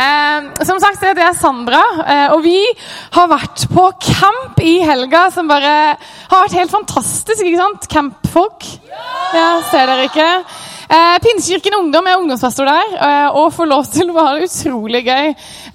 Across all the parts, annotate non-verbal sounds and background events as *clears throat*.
Eh, som sagt, det er Sandra, eh, og vi har vært på camp i helga som bare har vært helt fantastisk. ikke sant? Campfolk. Ja, ser dere ikke? Eh, Pinsekirken Ungdom er ungdomspastor der eh, og får lov til å ha det utrolig gøy.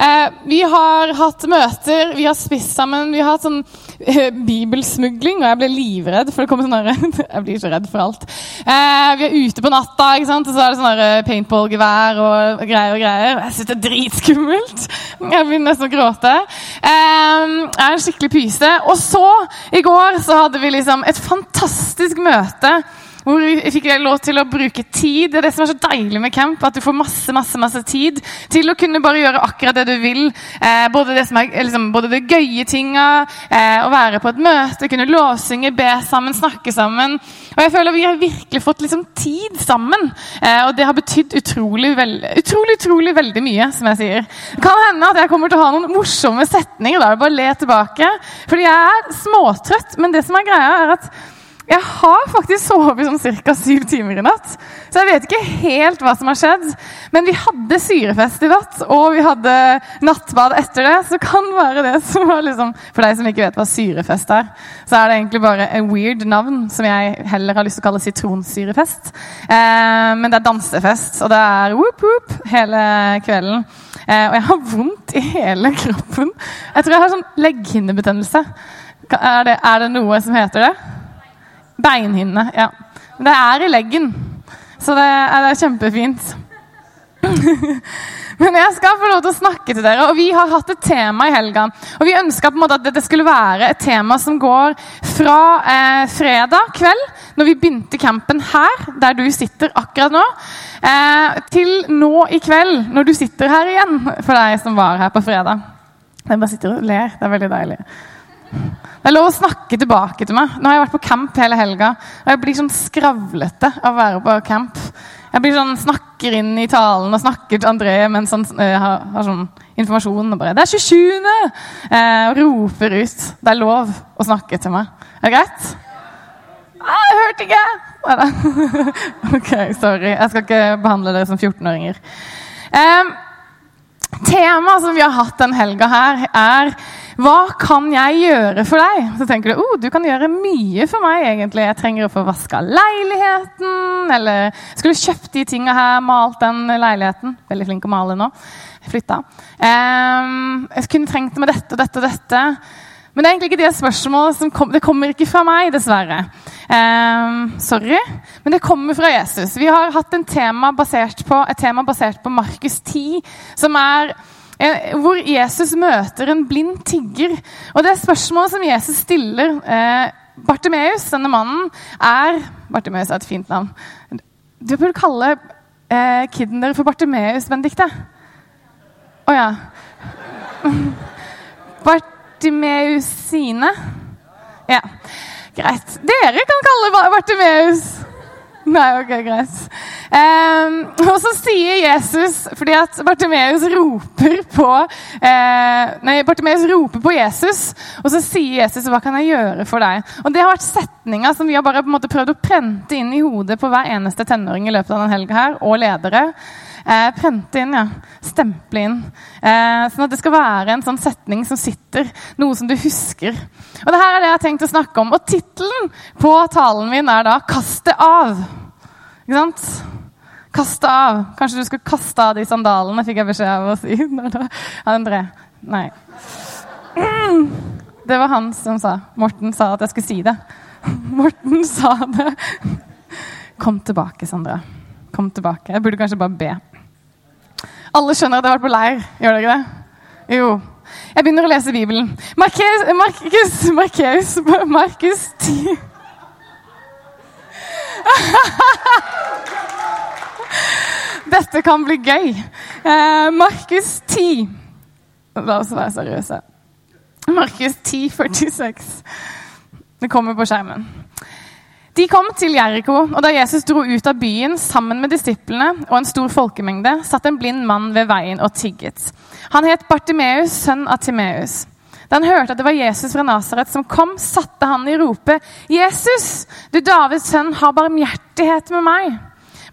Eh, vi har hatt møter, vi har spist sammen, vi har hatt sånn *laughs* bibelsmugling, og jeg ble livredd, for det kommer sånn herre *laughs* Jeg blir så redd for alt. Eh, vi er ute på natta, ikke sant? og så er det sånn herre paintballgevær og greier og greier. Jeg syns det er dritskummelt. Jeg begynner nesten å gråte. Eh, jeg er en skikkelig pyse. Og så, i går, så hadde vi liksom et fantastisk møte hvor fikk fikk lov til å bruke tid. Det er det som er så deilig med camp, at du får masse masse, masse tid til å kunne bare gjøre akkurat det du vil. Eh, både, det som er, liksom, både det gøye tinga, eh, å være på et møte, kunne lovsynge, be sammen, snakke sammen. Og jeg føler Vi har virkelig fått liksom, tid sammen, eh, og det har betydd utrolig, veld, utrolig, utrolig veldig mye. som jeg sier. Det kan hende at jeg kommer til å ha noen morsomme setninger. Da er det bare å le tilbake. Fordi jeg er småtrøtt, men det som er greia er at jeg har faktisk sovet sånn ca. syv timer i natt. Så jeg vet ikke helt hva som har skjedd. Men vi hadde syrefest i natt, og vi hadde nattbad etter det. Så kan være det som var liksom For deg som ikke vet hva syrefest er, så er det egentlig bare en weird navn som jeg heller har lyst til å kalle sitronsyrefest. Eh, men det er dansefest, og det er whoop whoop hele kvelden. Eh, og jeg har vondt i hele kroppen. Jeg tror jeg har sånn legghinnebetennelse. Er det, er det noe som heter det? Beinhinne, ja. Det er i leggen, så det er, det er kjempefint. *laughs* Men jeg skal få lov til å snakke til dere, og vi har hatt et tema i helga. Og vi ønska at det skulle være et tema som går fra eh, fredag kveld, når vi begynte campen her, der du sitter akkurat nå, eh, til nå i kveld, når du sitter her igjen, for deg som var her på fredag. Jeg bare sitter og ler. Det er veldig deilig. Det er lov å snakke tilbake til meg. Nå har jeg vært på camp hele helga, og jeg blir sånn skravlete av å være på camp. Jeg blir sånn, snakker inn i talen og snakker til André mens han uh, har, har, sånn informasjon. og bare, 'Det er 27.!' Uh, og roper ut. Det er lov å snakke til meg. Er det greit? Ah, jeg hørte ikke! *laughs* ok, sorry. Jeg skal ikke behandle dere som 14-åringer. Um, Temaet som vi har hatt den helga her, er 'Hva kan jeg gjøre for deg?' Så tenker du oh, du kan gjøre mye for meg. egentlig. Jeg trenger å få vaska leiligheten, eller skulle kjøpt de tinga her, malt den leiligheten. Veldig flink å male nå. Jeg flytta. Um, jeg kunne trengt med dette og dette og dette. Men det er egentlig ikke det spørsmålet som kom, det kommer ikke fra meg, dessverre. Um, sorry, men det kommer fra Jesus. Vi har hatt tema på, et tema basert på Markus 10, som er hvor Jesus møter en blind tigger. Og det spørsmålet som Jesus stiller eh, Bartimeus, denne mannen, er Bartimeus er et fint navn. Du burde kalle eh, kiden dere for Bartimeus, Benedicte. Å oh, ja. Bart *laughs* Bartimeusine. Ja, greit. Dere kan kalle Bartimeus. *laughs* Nei, ok, greit. Um, og så sier Jesus, fordi at Bartimeus roper på uh, Nei, Bartimeus roper på Jesus, og så sier Jesus 'Hva kan jeg gjøre for deg?' Og Det har vært setninga som vi har bare på en måte prøvd å prente inn i hodet på hver eneste tenåring i løpet av denne helga her, og ledere. Eh, prente inn, ja. Stemple inn. Eh, sånn at det skal være en sånn setning som sitter, noe som du husker. Og det her er det jeg har tenkt å snakke om. Og tittelen på talen min er da 'Kast det av'. Ikke sant? Kaste av. Kanskje du skal kaste av de sandalene, fikk jeg beskjed av å si. *laughs* André. Nei. *clears throat* Det var han som sa. Morten sa at jeg skulle si det. *laughs* Morten sa det. Kom tilbake, Sandra. Kom tilbake. Jeg burde kanskje bare be. Alle skjønner at jeg har vært på leir. Gjør dere det? Jo. Jeg begynner å lese Bibelen. Markus Markus, Markus 10 *laughs* Dette kan bli gøy. Eh, Markus 10 La oss være seriøse. Markus 10, 46. Det kommer på skjermen. De kom til Jeriko, og da Jesus dro ut av byen sammen med disiplene og en stor folkemengde, satt en blind mann ved veien og tigget. Han het Bartimeus, sønn av Timeus. Da han hørte at det var Jesus fra Nasaret som kom, satte han i ropet, 'Jesus, du Davids sønn, ha barmhjertighet med meg.'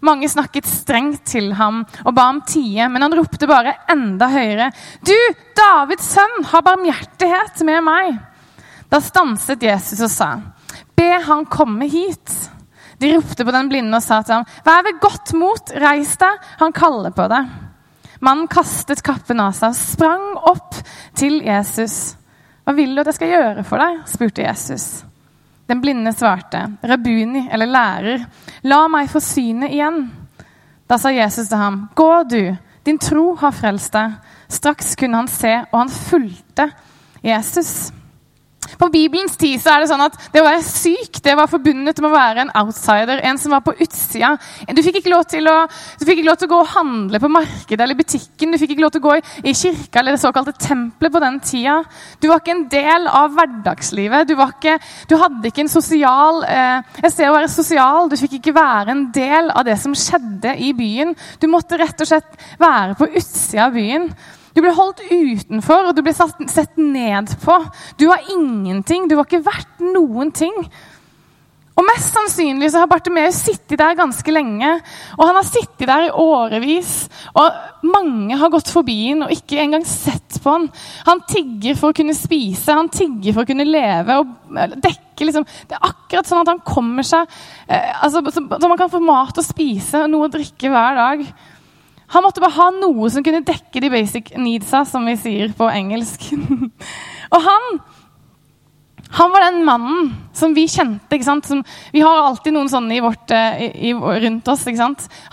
Mange snakket strengt til ham og ba om tie, men han ropte bare enda høyere. Du, Davids sønn, ha barmhjertighet med meg. Da stanset Jesus og sa, Be han komme hit. De ropte på den blinde og sa til ham, Vær ved godt mot, reis deg, han kaller på deg. Mannen kastet kappen av seg og sprang opp til Jesus. Hva vil du at jeg skal gjøre for deg? spurte Jesus. Den blinde svarte, Rabuni, eller lærer, la meg få synet igjen. Da sa Jesus til ham, Gå du, din tro har frelst deg. Straks kunne han se, og han fulgte Jesus. På Bibelens tid så er det sånn at det å være syk det var forbundet med å være en outsider. En som var på utsida. Du fikk ikke lov til å, ikke lov til å gå og handle på markedet eller butikken. Du fikk ikke lov til å gå i, i kirka eller det såkalte tempelet på den tida. Du var ikke en del av hverdagslivet. Du, ikke, du hadde ikke en sosial eh, Et sted å være sosial. Du fikk ikke være en del av det som skjedde i byen. Du måtte rett og slett være på utsida av byen. Du ble holdt utenfor, og du ble satt, sett ned på. Du var ingenting. Du var ikke verdt noen ting. Og Mest sannsynlig så har Bartimeus sittet der ganske lenge. Og han har sittet der i årevis, og mange har gått forbi ham og ikke engang sett på ham. Han tigger for å kunne spise, han tigger for å kunne leve. og dekke liksom, Det er akkurat sånn at han kommer seg eh, altså, så, så man kan få mat og spise og noe å drikke hver dag. Han måtte bare ha noe som kunne dekke de basic needsa, som vi sier på engelsk. *laughs* og han, han var den mannen som vi kjente. Som, vi har alltid noen sånne vårt, eh, i, i, rundt oss.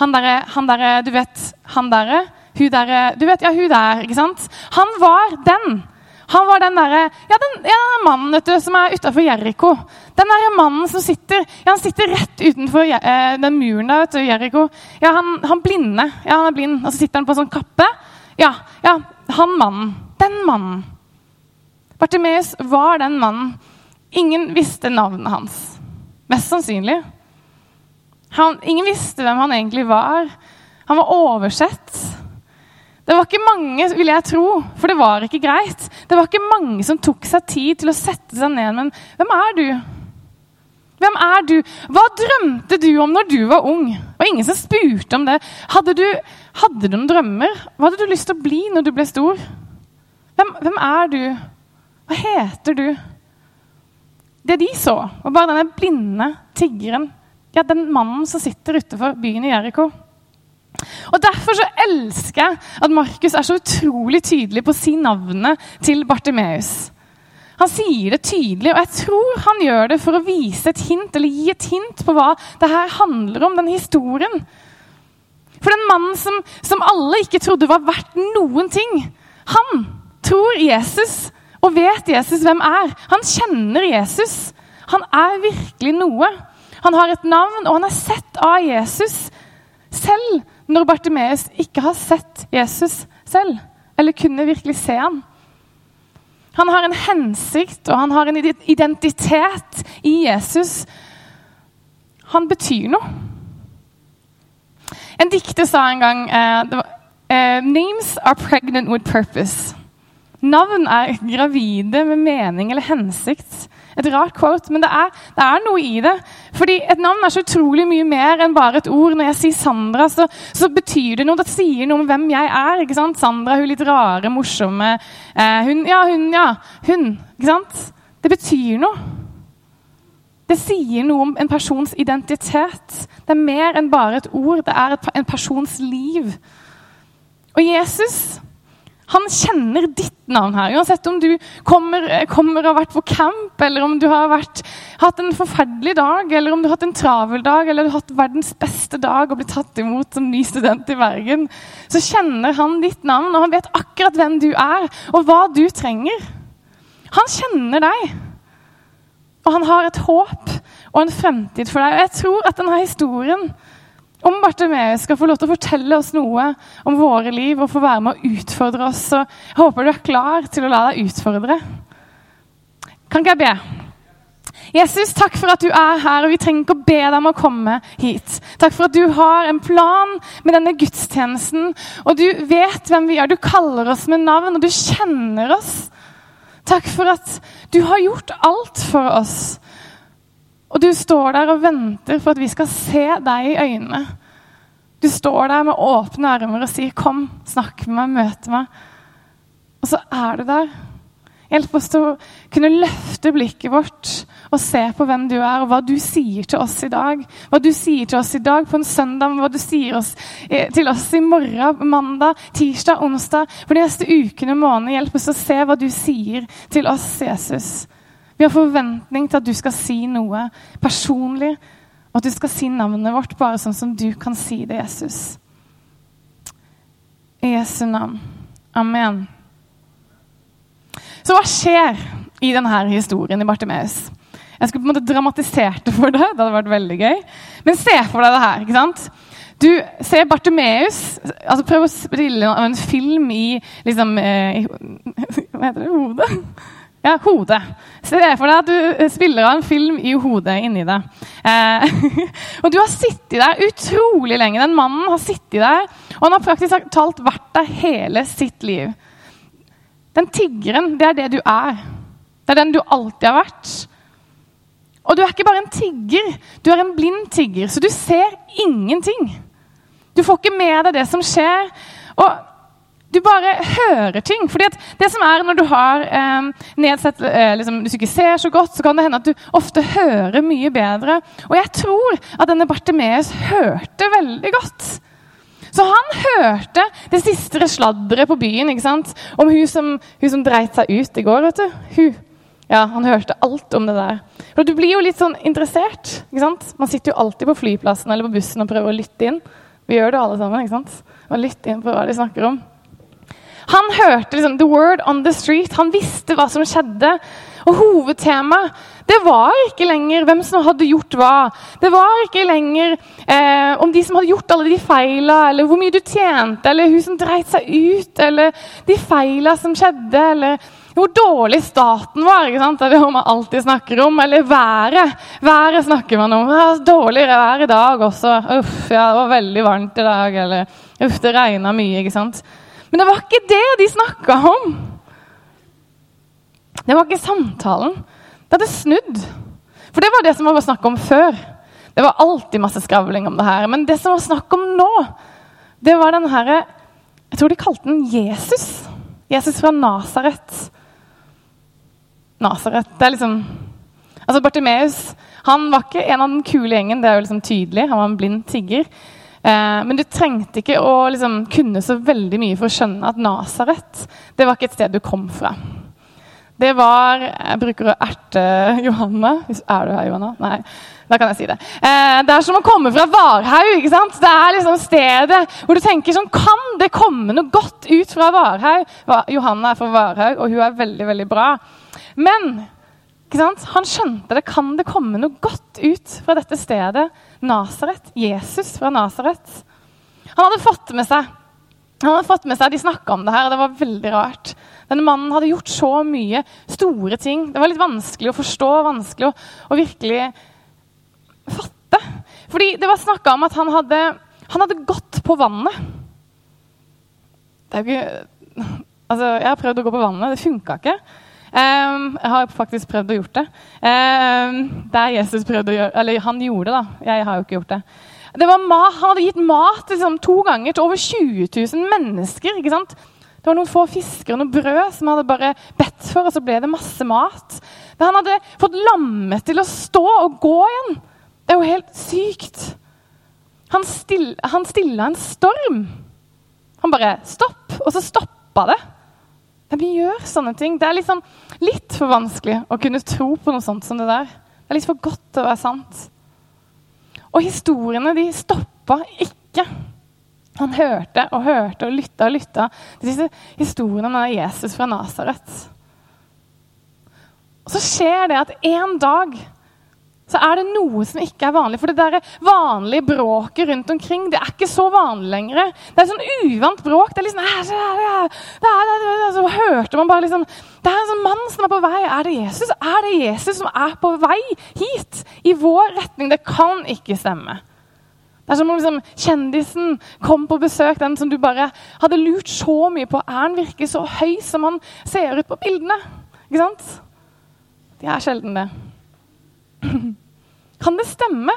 Han derre, der, du vet Han derre, hun derre Du vet, ja, hun der. ikke sant? Han var den. Han var den derre Ja, den, ja, den mannen vet du, som er utafor Jeriko. Den der mannen som sitter ja, han sitter rett utenfor eh, den muren der, vet du, Jeriko. Ja, han, han blinde. Ja, han er blind. Og så sitter han på en sånn kappe. Ja, ja, han mannen. Den mannen. Bartimeus var den mannen. Ingen visste navnet hans. Mest sannsynlig. Han, ingen visste hvem han egentlig var. Han var oversett. Det var ikke mange, vil jeg tro, for det var ikke greit. Det var ikke mange som tok seg tid til å sette seg ned. Men hvem er du? Hvem er du? Hva drømte du om når du var ung? Det var ingen som spurte om det. Hadde du, hadde du noen drømmer? Hva hadde du lyst til å bli når du ble stor? Hvem, hvem er du? Hva heter du? Det de så, var bare denne blinde tiggeren. Ja, den mannen som sitter utenfor byen i Jeriko. Og Derfor så elsker jeg at Markus er så utrolig tydelig på å si navnet til Bartimeus. Han sier det tydelig, og jeg tror han gjør det for å vise et hint, eller gi et hint på hva det her handler om, denne historien. For den mannen som, som alle ikke trodde var verdt noen ting, han tror Jesus og vet Jesus hvem er. Han kjenner Jesus. Han er virkelig noe. Han har et navn, og han er sett av Jesus selv når Bartimeus ikke har sett Jesus selv, eller kunne virkelig se ham. Han har en hensikt, og han har en identitet i Jesus. Han betyr noe. En dikter sa en gang uh, Names are pregnant with purpose. Navn er gravide med mening eller hensikt. Et rart quote, men det er, det er, noe i det. Fordi et navn er så utrolig mye mer enn bare et ord. Når jeg sier Sandra, så, så betyr det noe. Det sier noe om hvem jeg er. ikke sant? Sandra, hun litt rare, morsomme eh, Hun, ja, hun, ja. Hun. Ikke sant? Det betyr noe. Det sier noe om en persons identitet. Det er mer enn bare et ord. Det er et, en persons liv. Og Jesus han kjenner ditt navn her. Uansett om du kommer, kommer og har vært på camp, eller om du har vært, hatt en forferdelig dag, eller om du har hatt en travel dag, eller du har hatt verdens beste dag og blitt tatt imot som ny student i Bergen, så kjenner han ditt navn, og han vet akkurat hvem du er, og hva du trenger. Han kjenner deg. Og han har et håp og en fremtid for deg. Og jeg tror at denne historien om Bartimeus skal få lov til å fortelle oss noe om våre liv og få være med å utfordre oss. Så jeg håper du er klar til å la deg utfordre. Kan ikke jeg be? Jesus, takk for at du er her, og vi trenger ikke å be deg om å komme hit. Takk for at du har en plan med denne gudstjenesten, og du vet hvem vi er. Du kaller oss med navn, og du kjenner oss. Takk for at du har gjort alt for oss. Og du står der og venter for at vi skal se deg i øynene. Du står der med åpne armer og sier, 'Kom, snakk med meg, møte meg.' Og så er du der. Hjelp oss til å kunne løfte blikket vårt og se på hvem du er, og hva du sier til oss i dag. Hva du sier til oss i dag på en søndag, hva du sier oss, eh, til oss i morgen, mandag, tirsdag, onsdag. For de neste ukene og månedene. Hjelp oss å se hva du sier til oss, Jesus. Vi har forventning til at du skal si noe personlig, og at du skal si navnet vårt bare sånn som du kan si det, Jesus. I Jesu navn. Amen. Så hva skjer i denne historien i Bartimeus? Jeg skulle på en måte dramatisert det for deg. Det hadde vært veldig gøy. Men se for deg det her. ikke sant? Du ser Bartimeus altså Prøv å spille en film i liksom eh, *laughs* Hva heter det? Hodet? Ja, hodet. Se for deg at du spiller av en film i hodet inni deg. Eh, *laughs* og du har sittet der utrolig lenge. Den mannen har sittet der, og han har praktisk talt vært der hele sitt liv. Den tiggeren, det er det du er. Det er den du alltid har vært. Og du er ikke bare en tigger, du er en blind tigger, så du ser ingenting. Du får ikke med deg det som skjer. Og du bare hører ting. Fordi det som er når du har eh, nedsett eh, liksom, Hvis du ikke ser så godt, så kan det hende at du ofte hører mye bedre. Og jeg tror at denne Bartimeus hørte veldig godt. Så han hørte det siste sladderet på byen ikke sant? om hun som, hun som dreit seg ut i går. vet du. Hun. Ja, Han hørte alt om det der. For Du blir jo litt sånn interessert. ikke sant? Man sitter jo alltid på flyplassen eller på bussen og prøver å lytte inn. Vi gjør det alle sammen. ikke sant? Og lytte inn på hva de snakker om. Han hørte liksom, the word on the street. Han visste hva som skjedde. Og hovedtemaet det var ikke lenger hvem som hadde gjort hva. Det var ikke lenger eh, om de som hadde gjort alle de feila, eller hvor mye du tjente, eller hun som dreit seg ut, eller de feila som skjedde, eller hvor dårlig staten var. ikke sant? Det er det man alltid snakker om. Eller været. Været snakker man om. Ja, dårligere vær i dag også. Uff, ja, det var veldig varmt i dag. Eller uff, det regna mye. ikke sant? Men det var ikke det de snakka om. Det var ikke samtalen. Det hadde snudd. For det var det som var snakk om før. Det var alltid masse skravling om det her. Men det som var snakk om nå, det var den herre Jeg tror de kalte den Jesus. Jesus fra Nasaret. Nasaret Det er liksom Altså Bartimeus han var ikke en av den kule gjengen. det er jo liksom tydelig. Han var en blind tigger. Eh, men du trengte ikke å liksom, kunne så veldig mye for å skjønne at Nasaret det var ikke et sted du kom fra. Det var Jeg bruker å erte Johanne. Er du her, Johanna? Nei. Da kan jeg si det. Eh, det er som å komme fra Varhaug. ikke sant? Det er liksom stedet hvor du tenker sånn Kan det komme noe godt ut fra Varhaug? Johanna er fra Varhaug, og hun er veldig, veldig bra. Men? Han skjønte det. Kan det komme noe godt ut fra dette stedet? Nasaret. Jesus fra Nasaret. Han hadde fått med seg han hadde fått med seg, De snakka om det her, og det var veldig rart. Denne mannen hadde gjort så mye store ting. Det var litt vanskelig å forstå, vanskelig å, å virkelig fatte. Fordi det var snakka om at han hadde, han hadde, gått på vannet. Det er jo ikke Altså, jeg har prøvd å gå på vannet. Det funka ikke. Um, jeg har faktisk prøvd å gjort det. Um, er Jesus prøvde å gjøre Eller han gjorde det, da. Jeg har jo ikke gjort det. det han hadde gitt mat liksom, to ganger til over 20 000 mennesker. ikke sant? Det var noen få fisker og noe brød som hadde bare bedt for, og så ble det masse mat. Men han hadde fått lammet til å stå og gå igjen. Det er jo helt sykt. Han, still, han stilla en storm. Han bare Stopp! Og så stoppa det. Men gjør sånne ting. Det er liksom litt for vanskelig å kunne tro på noe sånt som det der. Det er litt for godt til å være sant. Og historiene de stoppa ikke. Han hørte og hørte og lytta og lytta disse historiene om Jesus fra Nasaret. Og så skjer det at en dag så er det noe som ikke er vanlig. For det der vanlige bråket rundt omkring det er ikke så vanlig lenger. Det er sånn uvant bråk. Det er liksom det Så hørte man bare liksom Det er en sånn mann som er på vei. Er det Jesus? Er det Jesus som er på vei hit? I vår retning? Det kan ikke stemme. Det er som om liksom, kjendisen kom på besøk, den som du bare hadde lurt så mye på. Er han virkelig så høy som han ser ut på bildene? Ikke sant? De er sjelden det. Kan det stemme?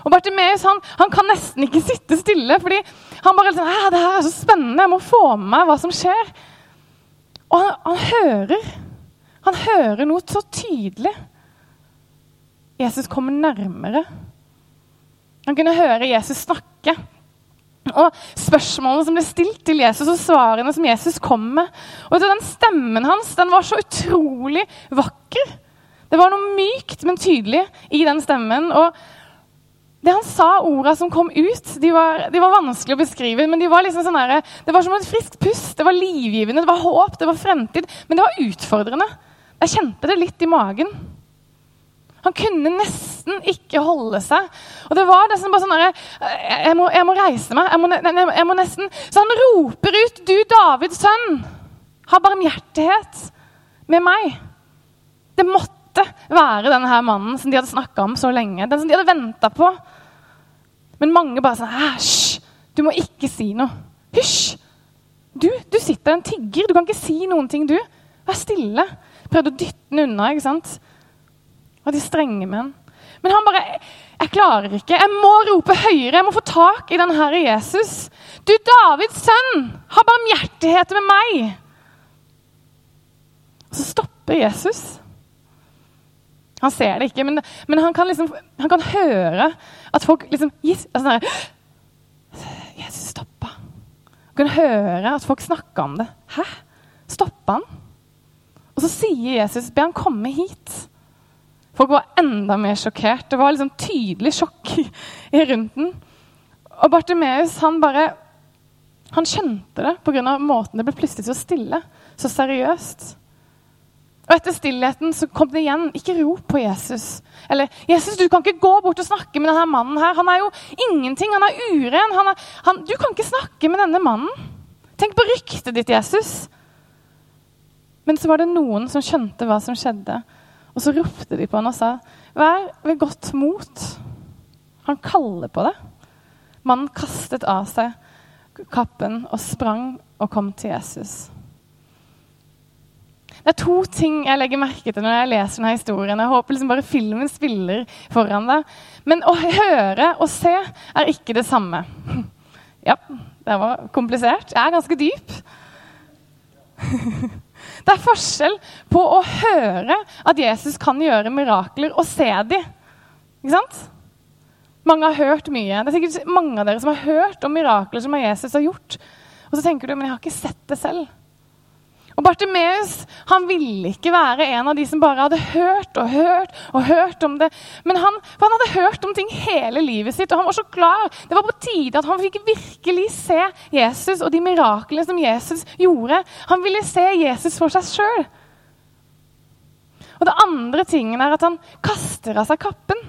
Og Bartimeus han, han, kan nesten ikke sitte stille, fordi han bare liksom, det her er så spennende, jeg må få med meg hva som skjer. Og han, han hører. Han hører noe så tydelig. Jesus kommer nærmere. Han kunne høre Jesus snakke. Og Spørsmålene som ble stilt til Jesus, og svarene som Jesus kom med. Og Den stemmen hans den var så utrolig vakker. Det var noe mykt, men tydelig i den stemmen. Og det han sa, orda som kom ut, de var, de var vanskelig å beskrive. men de var liksom sånn der, Det var som et friskt pust. Det var livgivende, det var håp, det var fremtid. Men det var utfordrende. Jeg kjente det litt i magen. Han kunne nesten ikke holde seg. Og det var nesten bare sånn jeg, jeg, må reise meg. Jeg må, jeg, jeg må, nesten Så han roper ut, 'Du Davids sønn, ha barmhjertighet med meg.' Det måtte måtte være denne her mannen som de hadde snakka om så lenge. Den som de hadde venta på. Men mange bare sånn Æsj! Du må ikke si noe. Hysj! Du, du sitter en tigger. Du kan ikke si noen ting, du. Vær stille. Prøvde å dytte den unna. ikke sant? Og de strenge med han. Men han bare Jeg klarer ikke. Jeg må rope høyere. Jeg må få tak i den herre Jesus. Du Davids sønn, ha barmhjertighet med meg. Og så stopper Jesus. Han ser det ikke, men, men han, kan liksom, han, kan høre at folk liksom altså, Jesus stoppa. Han kan høre at folk snakker om det. Hæ? Stoppa han? Og så sier Jesus, be han komme hit. Folk var enda mer sjokkert. Det var liksom tydelig sjokk i rundt den. Og Bartimeus han bare han skjønte det pga. måten det ble plutselig så stille, så seriøst. Og etter stillheten så kom det igjen. Ikke rop på Jesus. Eller 'Jesus, du kan ikke gå bort og snakke med denne mannen her. Han er jo ingenting. Han er uren. Han er, han, du kan ikke snakke med denne mannen. Tenk på ryktet ditt, Jesus. Men så var det noen som skjønte hva som skjedde. Og så ropte de på han og sa, 'Vær ved godt mot.' Han kaller på det. Mannen kastet av seg kappen og sprang og kom til Jesus. Det er to ting jeg legger merke til når jeg leser denne historien. Jeg håper liksom bare filmen spiller foran deg. Men å høre og se er ikke det samme. *laughs* Ja, det var komplisert. Jeg er ganske dyp. *laughs* Det er forskjell på å høre at Jesus kan gjøre mirakler, og se dem. Ikke sant? Mange har hørt mye. Det er sikkert mange av dere som har hørt om mirakler som Jesus har gjort. Og så tenker du men jeg har ikke sett det selv. Og Bartimeus han ville ikke være en av de som bare hadde hørt og hørt og hørt om det. Men han, han hadde hørt om ting hele livet sitt, og han var så klar. Det var på tide at han fikk virkelig se Jesus og de miraklene som Jesus gjorde. Han ville se Jesus for seg sjøl. Og det andre tingen er at han kaster av seg kappen.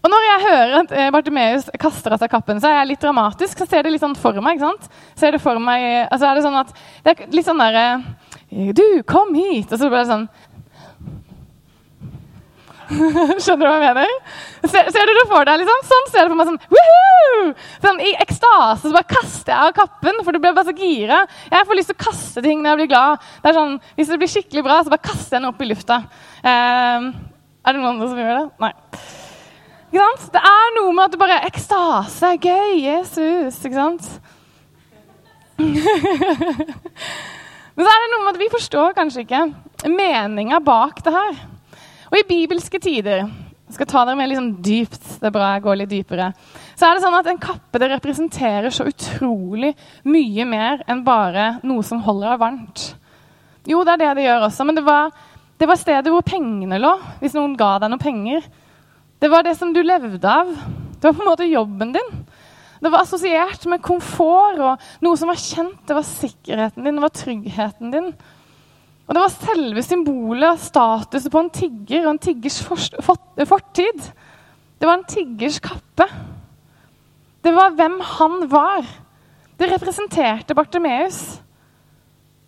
Og når jeg hører at eh, Bartimeus kaster av seg kappen, så er jeg litt dramatisk. Så ser det litt sånn for meg. ikke sant? Ser det for meg, altså er det sånn at det er litt sånn derre Du, kom hit! Og så blir det sånn *laughs* Skjønner du hva jeg mener? Ser, ser, du det for deg? liksom? Sånn ser det for meg. sånn, Woohoo! sånn I ekstase så bare kaster jeg av kappen, for du blir bare så gira. Jeg får lyst til å kaste ting når jeg blir glad. Det er sånn, Hvis det blir skikkelig bra, så bare kaster jeg den opp i lufta. Uh, er det noen andre som gjør det? Nei. Det er noe med at det bare er Ekstase, gøy, Jesus. Ikke sant? *laughs* Men så er det noe med at vi forstår kanskje ikke meninga bak det her. Og i bibelske tider jeg skal ta dere med litt sånn dypt, det er bra jeg går litt dypere, så er det sånn at en kappe det representerer så utrolig mye mer enn bare noe som holder deg varmt. Jo, det er det det gjør også, men det var, det var stedet hvor pengene lå. Hvis noen ga deg noen penger, det var det som du levde av. Det var på en måte jobben din. Det var assosiert med komfort og noe som var kjent. Det var sikkerheten din, det var tryggheten din. Og det var selve symbolet og statusen på en tigger og en tiggers fortid. Det var en tiggers kappe. Det var hvem han var. Det representerte Bartimeus.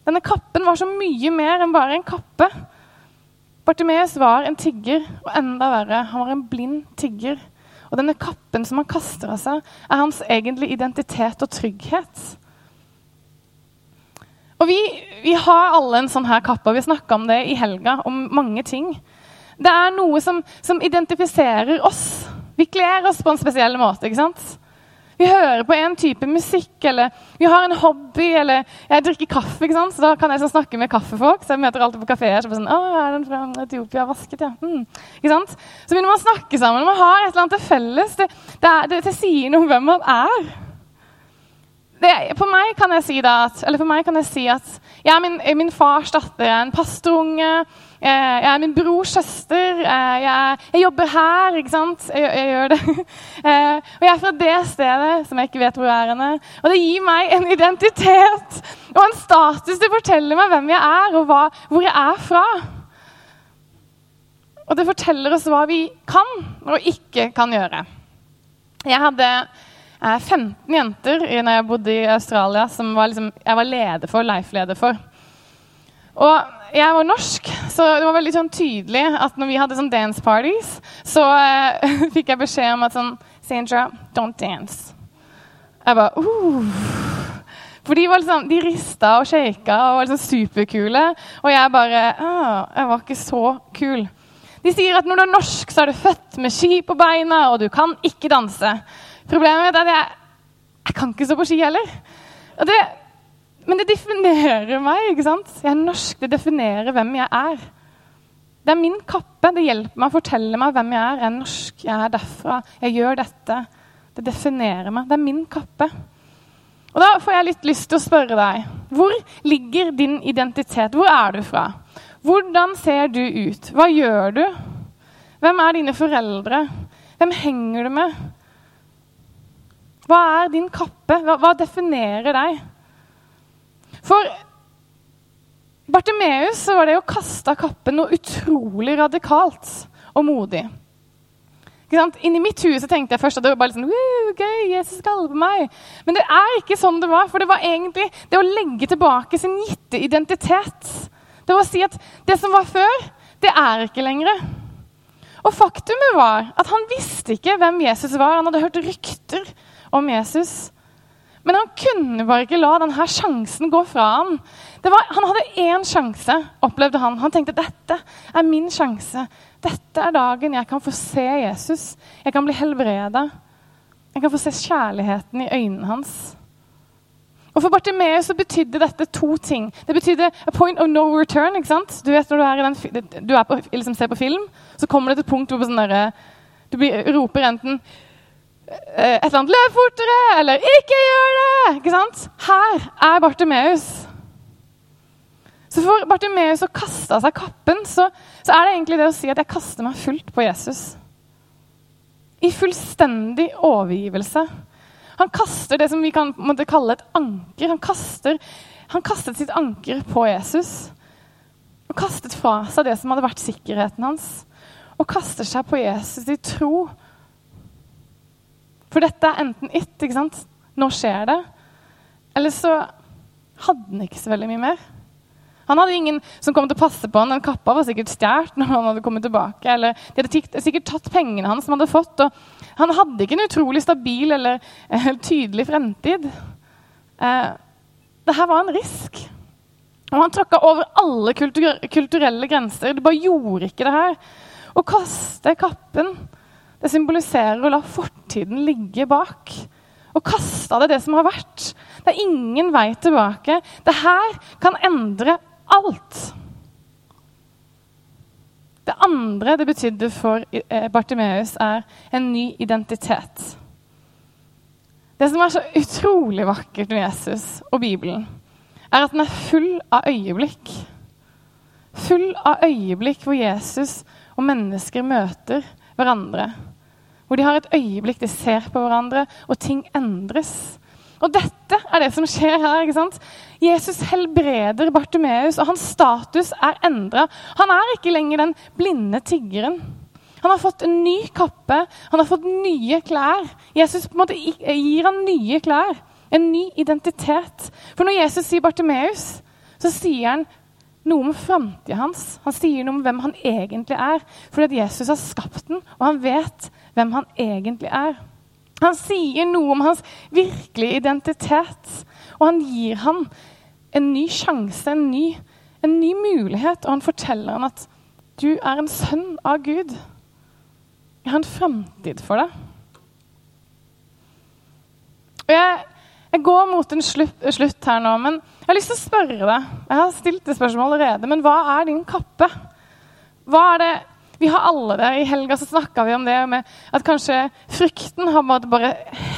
Denne kappen var så mye mer enn bare en kappe. Bartimeus var en tigger, og enda verre, han var en blind tigger. Og denne kappen som han kaster av seg, er hans egentlige identitet og trygghet. Og vi, vi, har alle en sånn her kappe, og vi snakka om det i helga, om mange ting. Det er noe som, som, identifiserer oss. Vi kler oss på en spesiell måte. ikke sant? Vi hører på en type musikk, eller vi har en hobby, eller jeg drikker kaffe. ikke sant? Så da kan jeg sånn snakke med kaffefolk. Så jeg møter alltid på kafeer. Så sånn, å, er den fra Etiopia vasket, ja. Mm. Ikke sant? Så begynner man å snakke sammen. Man har et eller annet til felles. Det, det, det, det sier noe om hvem man er for meg kan jeg si at, eller for meg kan jeg si at jeg er min, min fars datter, jeg er en pastorunge, jeg er min brors søster, jeg, jeg, jobber her, ikke sant? Jeg, jeg gjør det. *laughs* Eh, og jeg er fra det stedet som jeg ikke vet hvor er henne. Og det gir meg en identitet og en status. Det forteller meg hvem jeg er, og hva, hvor jeg er fra. Og det forteller oss hva vi kan og ikke kan gjøre. Jeg hadde 15 jenter når jeg bodde i Australia som var liksom, jeg var leder for, life-leder for. Og jeg var norsk, så det var veldig sånn tydelig at når vi hadde sånn dance parties, så uh, *laughs* fikk jeg beskjed om at sånn Sandra, don't dance. Jeg bare uh. For de, var liksom, de rista og shaka og var liksom superkule. Og jeg bare ah, Jeg var ikke så kul. De sier at når du er norsk, så er du født med ski på beina, og du kan ikke danse. Problemet er at jeg, jeg kan ikke stå på ski heller. Det, men det definerer meg. ikke sant? Jeg er norsk. Det definerer hvem jeg er. Det er min kappe. Det hjelper meg å fortelle meg hvem jeg er. Jeg er norsk, jeg er derfra, jeg gjør dette. Det definerer meg. Det er min kappe. Og Da får jeg litt lyst til å spørre deg. Hvor ligger din identitet? Hvor er du fra? Hvordan ser du ut? Hva gjør du? Hvem er dine foreldre? Hvem henger du med? Hva er din kappe? Hva, hva definerer deg? For Bartimeus var det å kaste av kappen noe utrolig radikalt og modig. Inni mitt hus tenkte jeg først at det var bare sånn, gøy, Jesus skal på meg. Men det er ikke sånn det var. For det var egentlig det å legge tilbake sin gitte identitet. Det var å si at det som var før, det er ikke lenger. Og faktumet var at han visste ikke hvem Jesus var. Han hadde hørt rykter om Jesus. Men han kunne bare ikke la denne sjansen gå fra ham. Var, han hadde én sjanse, opplevde han. Han tenkte dette er min sjanse. Dette er dagen jeg kan få se Jesus. Jeg kan bli helbreda. Jeg kan få se kjærligheten i øynene hans. Og For Bartimeus så betydde dette to ting. Det betydde a point of no return. ikke sant? Du vet Når du er, den, du er på, liksom ser på film, så kommer det til et punkt hvor sånn der, du blir, roper enten Eh, et eller annet 'løp fortere' eller 'ikke gjør det'. Ikke sant? Her er Bartimeus. Så for Bartimeus å kaste av seg kappen, så, så, er det egentlig det å si at jeg kaster meg fullt på Jesus. I fullstendig overgivelse. Han kaster det som vi kan måtte kalle et anker. Han, kaster, han kastet sitt anker på Jesus. Og kastet fra seg det som hadde vært sikkerheten hans. Og kaster seg på Jesus i tro for dette er enten it, ikke sant? Nå skjer det. Eller så hadde han ikke så veldig mye mer. Han hadde ingen som kom til å passe på han. Den kappa var sikkert stjålet når han hadde kommet tilbake. Eller de hadde sikkert tatt pengene hans som hadde fått. Og han hadde ikke en utrolig stabil eller eh, tydelig fremtid. Eh, Dette var en risk. Og han tråkka over alle kultur kulturelle grenser. Du bare gjorde ikke det her. Å kaste kappen det symboliserer å la fortiden ligge bak. Og kaste av det det som har vært. Det er ingen vei tilbake. Det her kan endre alt. Det andre det betydde for eh, Bartimeus, er en ny identitet. Det som er så utrolig vakkert med Jesus og Bibelen, er at den er full av øyeblikk. Full av øyeblikk hvor Jesus og mennesker møter hverandre. Hvor de har et øyeblikk de ser på hverandre, og ting endres. Og dette er det som skjer her. ikke sant? Jesus helbreder Bartimeus, og hans status er endra. Han er ikke lenger den blinde tiggeren. Han har fått en ny kappe, han har fått nye klær. Jesus på en måte gir han nye klær, en ny identitet. For når Jesus sier Bartimeus, så sier han noe om framtida hans. Han sier noe om hvem han egentlig er. Fordi at Jesus har skapt den, og han vet hvem han egentlig er. Han sier noe om hans virkelige identitet, og han gir ham en ny sjanse, en ny, en ny mulighet. Og han forteller ham at du er en sønn av Gud. Jeg har en framtid for deg. Og jeg, jeg går mot en slutt, slutt, her nå, men jeg har lyst til å spørre deg. Jeg har stilt det spørsmålet allerede, men hva er din kappe? Hva er det vi har alle det. I helga så snakka vi om det med at kanskje frykten har bare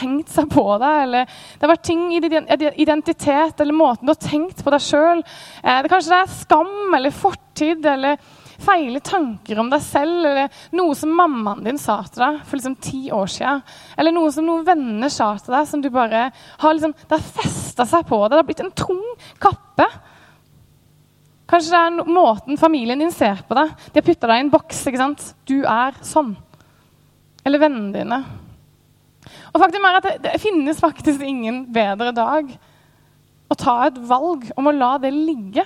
hengt seg på deg. Eller det har vært ting i din identitet eller måten du har tenkt på deg sjøl. Eh, kanskje det er skam eller fortid eller feile tanker om deg selv. Eller noe som mammaen din sa til deg for liksom ti år siden. Eller noe som noen venner sa til deg som du bare har liksom, det har festa seg på deg. Det har blitt en tung kappe. Kanskje det er måten familien din ser på deg. De har putta deg i en boks. ikke sant? Du er sånn. Eller vennene dine. Og faktum er at det, det, finnes faktisk ingen bedre dag å ta et valg om å la det ligge.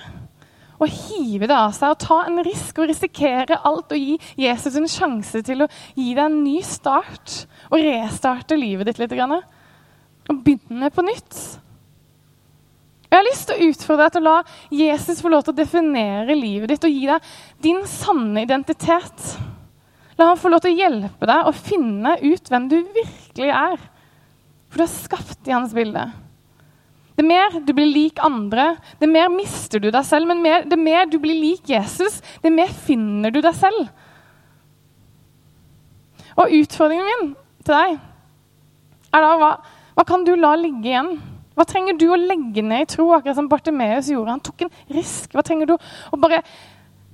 Og hive det av seg og ta en risk og risikere alt og gi Jesus en sjanse til å gi deg en ny start og restarte livet ditt litt. Og begynne på nytt. Jeg har lyst til å utfordre deg til å la Jesus få lov til å definere livet ditt og gi deg din sanne identitet. La ham få lov til å hjelpe deg å finne ut hvem du virkelig er. For du er skapt i hans bilde. Det mer du blir lik andre, det mer mister du deg selv. Men mer, det mer du blir lik Jesus, det mer finner du deg selv. Og utfordringen min til deg er da hva, hva kan du la ligge igjen? Hva trenger du å legge ned i tro, akkurat som Bartimeus gjorde? Han tok en risk. Hva trenger du å bare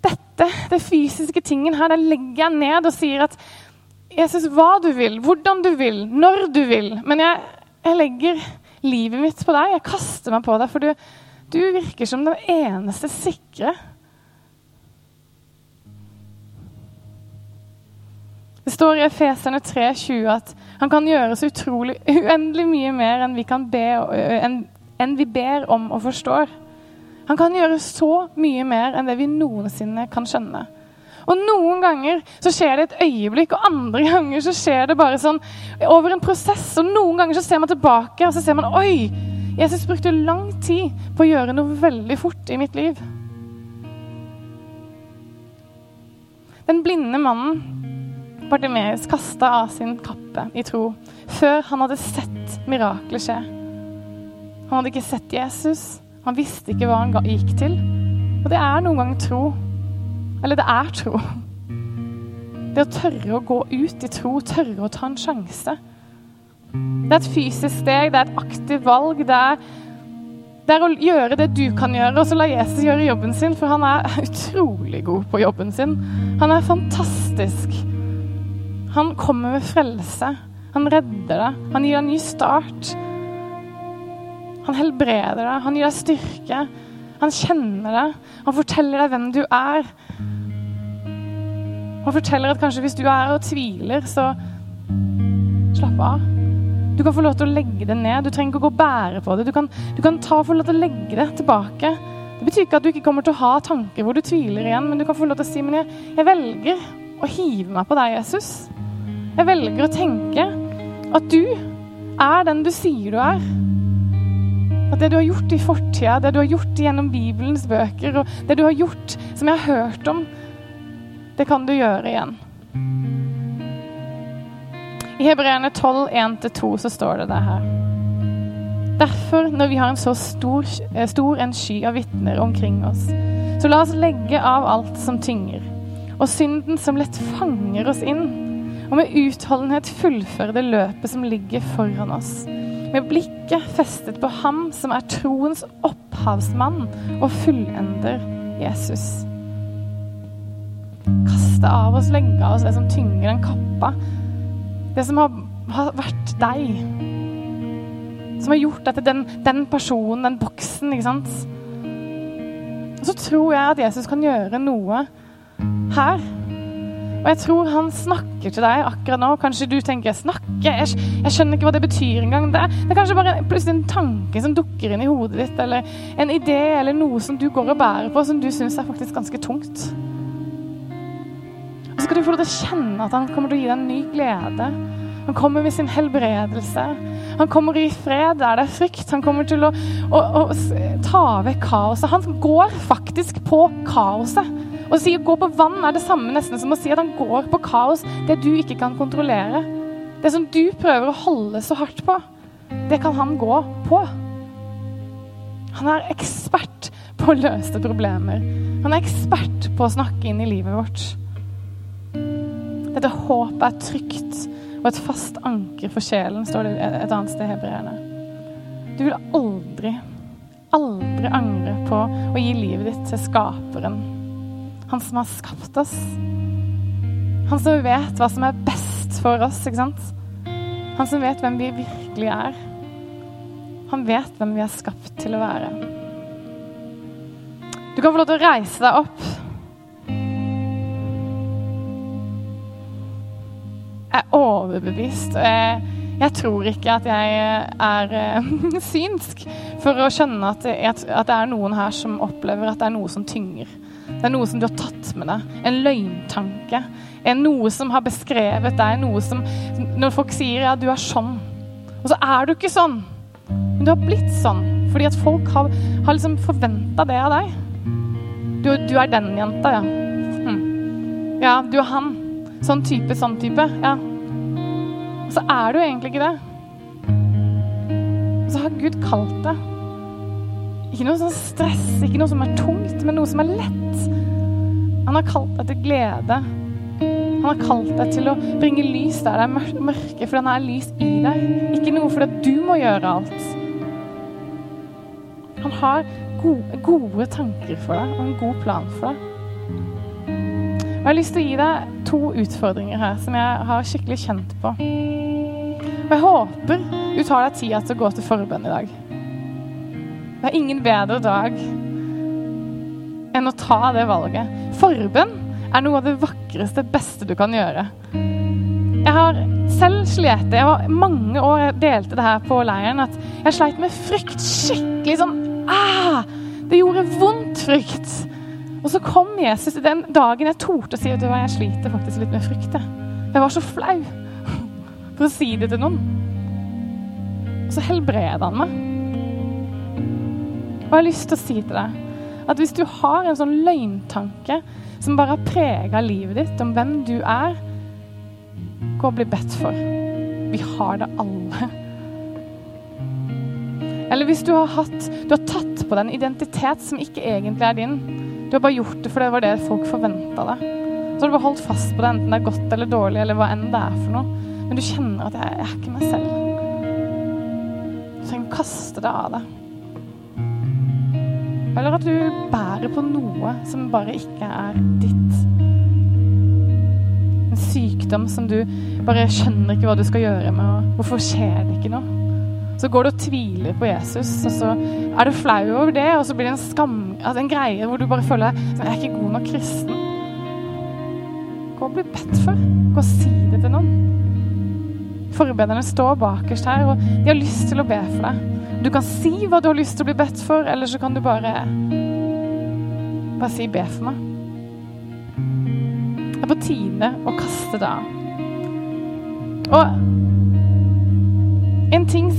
Dette, det fysiske tingen her, det legger jeg ned og sier at Jesus, hva du vil, hvordan du vil, når du vil. Men jeg, jeg legger livet mitt på deg. Jeg kaster meg på deg, for du, du virker som den eneste sikre. Det står i Efeserne 3,20 at han kan gjøre så utrolig, uendelig mye mer enn vi, be, enn, enn vi ber om og forstår. Han kan gjøre så mye mer enn det vi noensinne kan skjønne. Og Noen ganger så skjer det et øyeblikk, og andre ganger så skjer det bare sånn over en prosess. Og Noen ganger så ser man tilbake og så ser man oi, Jesus brukte lang tid på å gjøre noe veldig fort i mitt liv. Den blinde mannen Bartimeus kasta av sin kappe i tro før han hadde sett miraklet skje. Han hadde ikke sett Jesus. Han visste ikke hva han gikk til. Og det er noen ganger tro. Eller det er tro. Det å tørre å gå ut i tro, tørre å ta en sjanse. Det er et fysisk steg, det er et aktivt valg. Det er, det er å gjøre det du kan gjøre, og så la Jesus gjøre jobben sin, for han er *laughs* utrolig god på jobben sin. Han er fantastisk. Han kommer med frelse. Han redder deg. Han gir deg en ny start. Han helbreder deg. Han gir deg styrke. Han kjenner deg. Han forteller deg hvem du er. Han forteller at kanskje hvis du er og tviler, så slapp av. Du kan få lov til å legge det ned. Du trenger ikke å gå og bære på det. Du kan, du kan ta, få lov til å legge det tilbake. Det betyr ikke at du ikke kommer til å ha tanker hvor du tviler igjen, men du kan få lov til å si men jeg, jeg velger å hive meg på deg, Jesus. Jeg velger å tenke at du er den du sier du er. At det du har gjort i fortida, det du har gjort gjennom Bibelens bøker, og det du har gjort som jeg har hørt om, det kan du gjøre igjen. I Hebreerne 12, 1-2 så står det det her. Derfor, når vi har en så stor, eh, stor en sky av vitner omkring oss, så la oss legge av alt som tynger, og synden som lett fanger oss inn og med utholdenhet fullføre det løpet som ligger foran oss. Med blikket festet på ham som er troens opphavsmann og fullender Jesus. Kaste av oss, legge av oss det som tynger den kappa. Det som har, har vært deg. som har gjort deg til den, den personen, den boksen, ikke sant? Og så tror jeg at Jesus kan gjøre noe her. Og jeg tror han snakker til deg akkurat nå. Kanskje du tenker 'snakke'? Jeg, jeg skjønner ikke hva det betyr engang. Det, det er kanskje bare plutselig en tanke som dukker inn i hodet ditt, eller en idé eller noe som du går og bærer på, som du syns er faktisk ganske tungt. Så skal du få lov til å kjenne at han kommer til å gi deg en ny glede. Han kommer med sin helbredelse. Han kommer i fred der det er frykt. Han kommer til å, å, å ta vekk kaoset. Han går faktisk på kaoset. Å si å gå på vann er det samme nesten som å si at han går på kaos, det du ikke kan kontrollere. Det som du prøver å holde så hardt på, det kan han gå på. Han er ekspert på å løse problemer. Han er ekspert på å snakke inn i livet vårt. Dette håpet er trygt og et fast anker for sjelen, står det et annet sted i hebreerne. Du vil aldri, aldri angre på å gi livet ditt til Skaperen. Han som har skapt oss. Han som vet hva som er best for oss, ikke sant? Han som vet hvem vi virkelig er. Han vet hvem vi er skapt til å være. Du kan få lov til å reise deg opp. Er overbevist. Jeg, tror ikke at jeg er uh, *laughs* synsk for å skjønne at det er noen her som opplever at det er noe som tynger. Det er noe som du har tatt med deg. En løgntanke. En noe som har beskrevet deg. Noe som Når folk sier ja, du er sånn, og så er du ikke sånn. Men du har blitt sånn fordi at folk har, har liksom forventa det av deg. Du, du, er den jenta, ja. Hm. Ja, du er han. Sånn type, sånn type. Ja. Og så er du egentlig ikke det. Og så har Gud kalt det. Ikke noe sånn stress, ikke noe som er tungt, men noe som er lett. Han har kalt deg til glede. Han har kalt deg til å bringe lys der det er mørke, fordi han er lys i deg. Ikke noe fordi du må gjøre alt. Han har gode, gode tanker for deg og en god plan for deg. Jeg har lyst til å gi deg to utfordringer her som jeg har skikkelig kjent på. Og jeg håper du tar deg tida til å gå til forbønn i dag. Det er ingen bedre dag enn å ta det valget. Forbønn er noe av det vakreste, beste du kan gjøre. Jeg har selv slitt Jeg var mange år jeg delte det her på leiren, at jeg sleit med frykt. Skikkelig sånn ah, Det gjorde vondt frykt. Og så kom Jesus den dagen jeg torde å si at jeg sliter faktisk litt med frykt. Jeg var så flau *laughs* for å si det til noen. Og så helbreder han meg. Og jeg har lyst til å si til deg at hvis du har en sånn løgntanke som bare har prega livet ditt, om hvem du er, gå og bli bedt for. Vi har det alle. Eller hvis du har, hatt, du har tatt på deg en identitet som ikke egentlig er din. Du har bare gjort det fordi det var det folk forventa deg. Så har du bare holdt fast på det, enten det er godt eller dårlig, eller hva enn det er for noe. Men du kjenner at jeg, jeg er ikke meg selv. Du trenger å kaste det av deg. Eller at du bærer på noe som bare ikke er ditt. En sykdom som du bare skjønner ikke hva du skal gjøre med, og hvorfor skjer det ikke noe? Så går du og tviler på Jesus, og så er du flau over det, og så blir det en skam, altså en greie hvor du bare føler jeg er ikke god nok kristen. Gå og bli bedt for. Gå og si det til noen. Forbederne står bakerst her, og de har lyst til å be for deg. Du kan si hva du har lyst til å bli bedt for, eller så kan du bare bare si 'be for meg'. Det er på tide å kaste det av. Og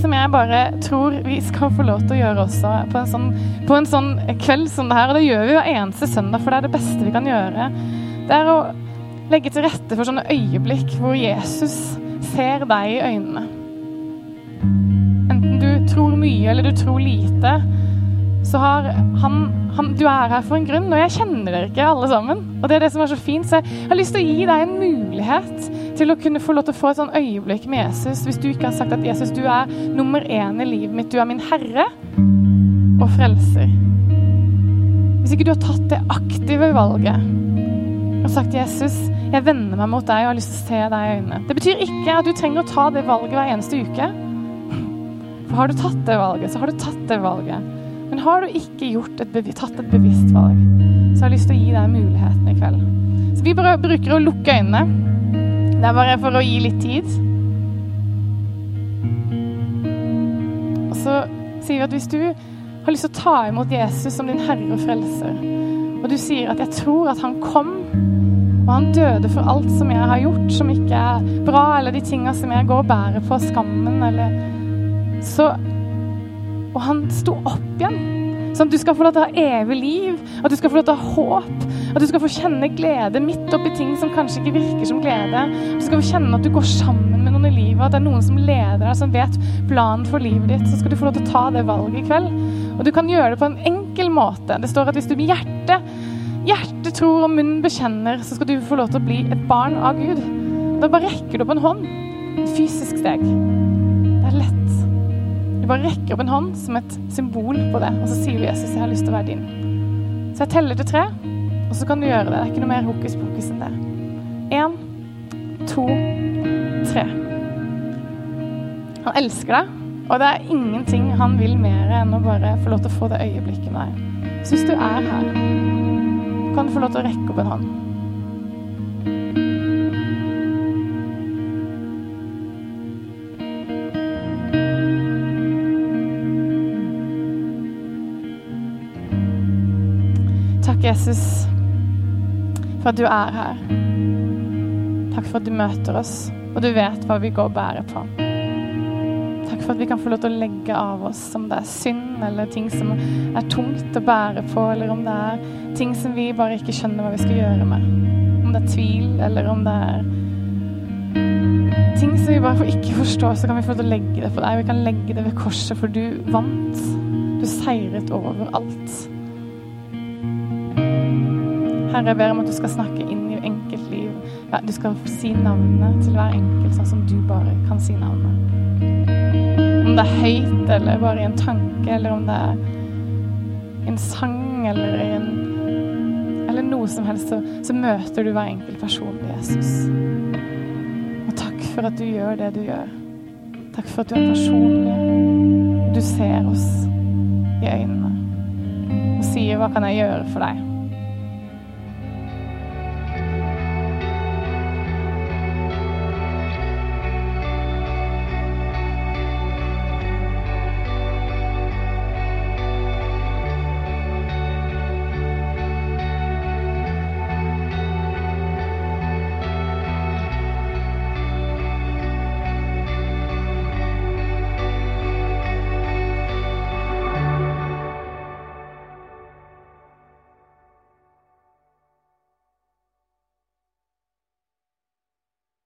som jeg bare tror vi skal få lov til å gjøre også på en sånn, på en sånn kveld som det her, og det gjør vi hver eneste søndag, for det er det beste vi kan gjøre, det er å legge til rette for sånne øyeblikk hvor Jesus ser deg i øynene. Enten du tror mye eller du tror lite, så har han, han, Du er her for en grunn, og jeg kjenner dere ikke alle sammen. Og det er det som er så fint. Så jeg har lyst til å gi deg en mulighet til å kunne få lov til å få et sånn øyeblikk med Jesus. Hvis du ikke har sagt at Jesus, du er nummer én i livet mitt. Du er min herre og frelser. Hvis ikke du har tatt det aktive valget og sagt Jesus, jeg vender meg mot deg og har lyst til å se deg i øynene. Det betyr ikke at du trenger å ta det valget hver eneste uke. For har du tatt det valget, så har du tatt det valget. Men har du ikke et tatt et bevisst valg, så har jeg lyst til å gi deg muligheten i kveld. Så vi bare bruker å lukke øynene. Det er bare for å gi litt tid. Og så sier vi at hvis du har lyst til å ta imot Jesus som din herre og frelser, og du sier at 'jeg tror at han kom', og han døde for alt som jeg har gjort som ikke er bra, eller de tinga som jeg går og bærer på, skammen, eller Så Og han sto opp igjen. Sånn at du skal få lov til å ha evig liv, at du skal få lov til å ha håp, at du skal få kjenne glede midt oppi ting som kanskje ikke virker som glede. Du skal få kjenne at du går sammen med noen i livet, at det er noen som leder deg, som vet planen for livet ditt. Så skal du få lov til å ta det valget i kveld. Og du kan gjøre det på en enkel måte. Det står at hvis du med hjertet Hjertet tror og munnen bekjenner, så skal du få lov til å bli et barn av Gud. Da bare rekker du opp en hånd. Et fysisk steg. Du bare rekker opp en hånd som et symbol på det, og så sier Jesus, jeg har lyst til å være din. Så jeg teller til tre, og så kan du gjøre det. Det er ikke noe mer hokus pokus enn det. Én, to, tre. Han elsker deg, og det er ingenting han vil mer enn å bare få lov til å få det øyeblikket med deg. Så hvis du er her, kan du få lov til å rekke opp en hånd. Jesus, for at du er her. Takk for at du møter oss, og du vet hva vi går og bærer på. Takk for at vi kan få lov til å legge av oss om det er synd eller ting som er tungt å bære på, eller om det er ting som vi bare ikke skjønner hva vi skal gjøre med. Om det er tvil, eller om det er ting som vi bare ikke forstår, så kan vi få lov til å legge det på deg. Vi kan legge det ved korset, for du vant. Du seiret over alt. Herre, jeg ber om at du skal snakke inn i enkeltliv. Ja, du skal si navnet til hver enkelt, sånn som du bare kan si navnet. Om det er høyt, eller bare i en tanke, eller om det er en sang, eller en Eller noe som helst, så, så møter du hver enkelt person med Jesus. Og takk for at du gjør det du gjør. Takk for at du er personlig. Du ser oss i øynene og sier 'Hva kan jeg gjøre for deg?'